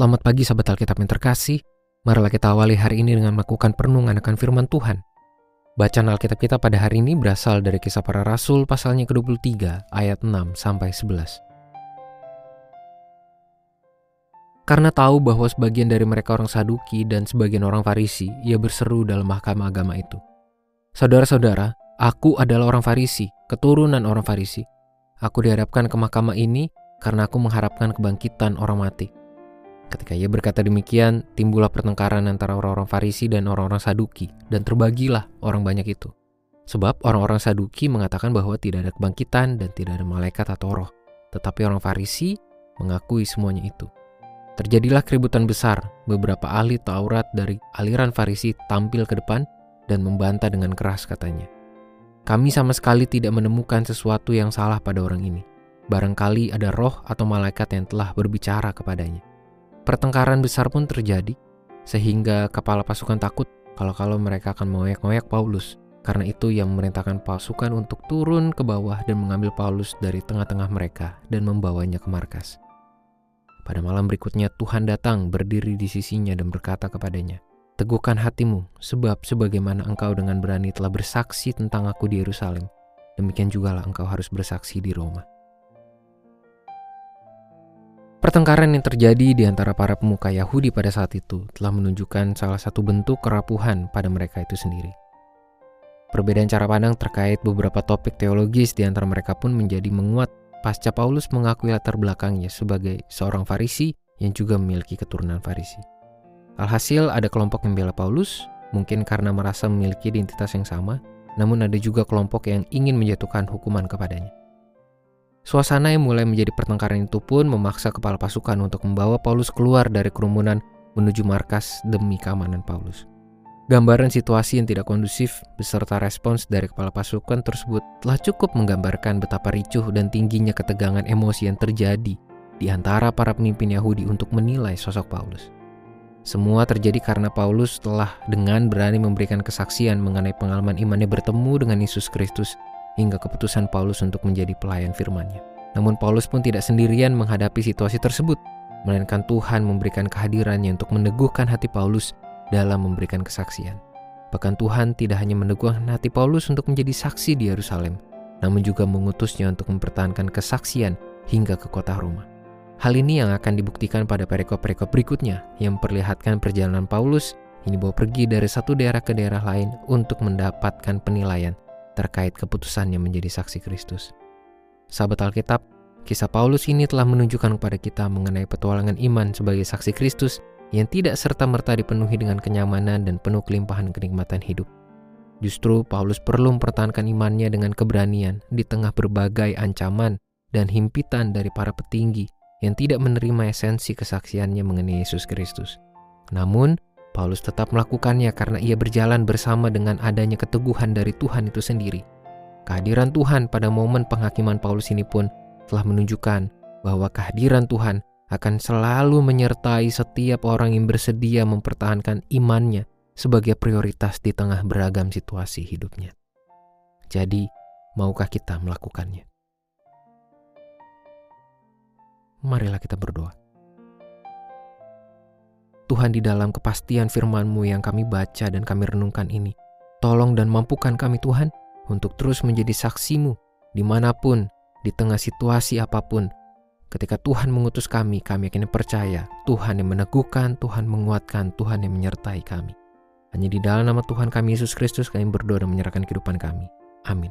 Selamat pagi sahabat Alkitab yang terkasih. Marilah kita awali hari ini dengan melakukan perenungan akan firman Tuhan. Bacaan Alkitab kita pada hari ini berasal dari kisah para rasul pasalnya ke-23 ayat 6 sampai 11. Karena tahu bahwa sebagian dari mereka orang Saduki dan sebagian orang Farisi, ia berseru dalam mahkamah agama itu. Saudara-saudara, aku adalah orang Farisi, keturunan orang Farisi. Aku dihadapkan ke mahkamah ini karena aku mengharapkan kebangkitan orang mati. Ketika ia berkata demikian, timbullah pertengkaran antara orang-orang Farisi dan orang-orang Saduki, dan terbagilah orang banyak itu. Sebab orang-orang Saduki mengatakan bahwa tidak ada kebangkitan dan tidak ada malaikat atau roh, tetapi orang Farisi mengakui semuanya itu. Terjadilah keributan besar, beberapa ahli Taurat dari aliran Farisi tampil ke depan dan membantah dengan keras katanya. Kami sama sekali tidak menemukan sesuatu yang salah pada orang ini. Barangkali ada roh atau malaikat yang telah berbicara kepadanya. Pertengkaran besar pun terjadi, sehingga kepala pasukan takut kalau-kalau mereka akan mengoyak-ngoyak Paulus. Karena itu ia memerintahkan pasukan untuk turun ke bawah dan mengambil Paulus dari tengah-tengah mereka dan membawanya ke markas. Pada malam berikutnya Tuhan datang berdiri di sisinya dan berkata kepadanya, Teguhkan hatimu, sebab sebagaimana engkau dengan berani telah bersaksi tentang aku di Yerusalem, demikian jugalah engkau harus bersaksi di Roma. Pertengkaran yang terjadi di antara para pemuka Yahudi pada saat itu telah menunjukkan salah satu bentuk kerapuhan pada mereka itu sendiri. Perbedaan cara pandang terkait beberapa topik teologis di antara mereka pun menjadi menguat pasca Paulus mengakui latar belakangnya sebagai seorang Farisi yang juga memiliki keturunan Farisi. Alhasil ada kelompok yang bela Paulus, mungkin karena merasa memiliki identitas yang sama, namun ada juga kelompok yang ingin menjatuhkan hukuman kepadanya. Suasana yang mulai menjadi pertengkaran itu pun memaksa kepala pasukan untuk membawa Paulus keluar dari kerumunan menuju markas demi keamanan Paulus. Gambaran situasi yang tidak kondusif beserta respons dari kepala pasukan tersebut telah cukup menggambarkan betapa ricuh dan tingginya ketegangan emosi yang terjadi di antara para pemimpin Yahudi untuk menilai sosok Paulus. Semua terjadi karena Paulus telah dengan berani memberikan kesaksian mengenai pengalaman imannya bertemu dengan Yesus Kristus hingga keputusan Paulus untuk menjadi pelayan firman-Nya. Namun Paulus pun tidak sendirian menghadapi situasi tersebut, melainkan Tuhan memberikan kehadirannya untuk meneguhkan hati Paulus dalam memberikan kesaksian. Bahkan Tuhan tidak hanya meneguhkan hati Paulus untuk menjadi saksi di Yerusalem, namun juga mengutusnya untuk mempertahankan kesaksian hingga ke kota Roma. Hal ini yang akan dibuktikan pada perikop-perikop berikutnya yang memperlihatkan perjalanan Paulus ini bawa pergi dari satu daerah ke daerah lain untuk mendapatkan penilaian terkait keputusannya menjadi saksi Kristus. Sahabat Alkitab, kisah Paulus ini telah menunjukkan kepada kita mengenai petualangan iman sebagai saksi Kristus yang tidak serta-merta dipenuhi dengan kenyamanan dan penuh kelimpahan kenikmatan hidup. Justru Paulus perlu mempertahankan imannya dengan keberanian di tengah berbagai ancaman dan himpitan dari para petinggi yang tidak menerima esensi kesaksiannya mengenai Yesus Kristus. Namun, Paulus tetap melakukannya karena ia berjalan bersama dengan adanya keteguhan dari Tuhan itu sendiri. Kehadiran Tuhan pada momen penghakiman Paulus ini pun telah menunjukkan bahwa kehadiran Tuhan akan selalu menyertai setiap orang yang bersedia mempertahankan imannya sebagai prioritas di tengah beragam situasi hidupnya. Jadi, maukah kita melakukannya? Marilah kita berdoa. Tuhan di dalam kepastian firman-Mu yang kami baca dan kami renungkan ini. Tolong dan mampukan kami Tuhan untuk terus menjadi saksimu di mana pun, di tengah situasi apa pun. Ketika Tuhan mengutus kami, kami akan percaya Tuhan yang meneguhkan, Tuhan menguatkan, Tuhan yang menyertai kami. Hanya di dalam nama Tuhan kami Yesus Kristus kami berdoa dan menyerahkan kehidupan kami. Amin.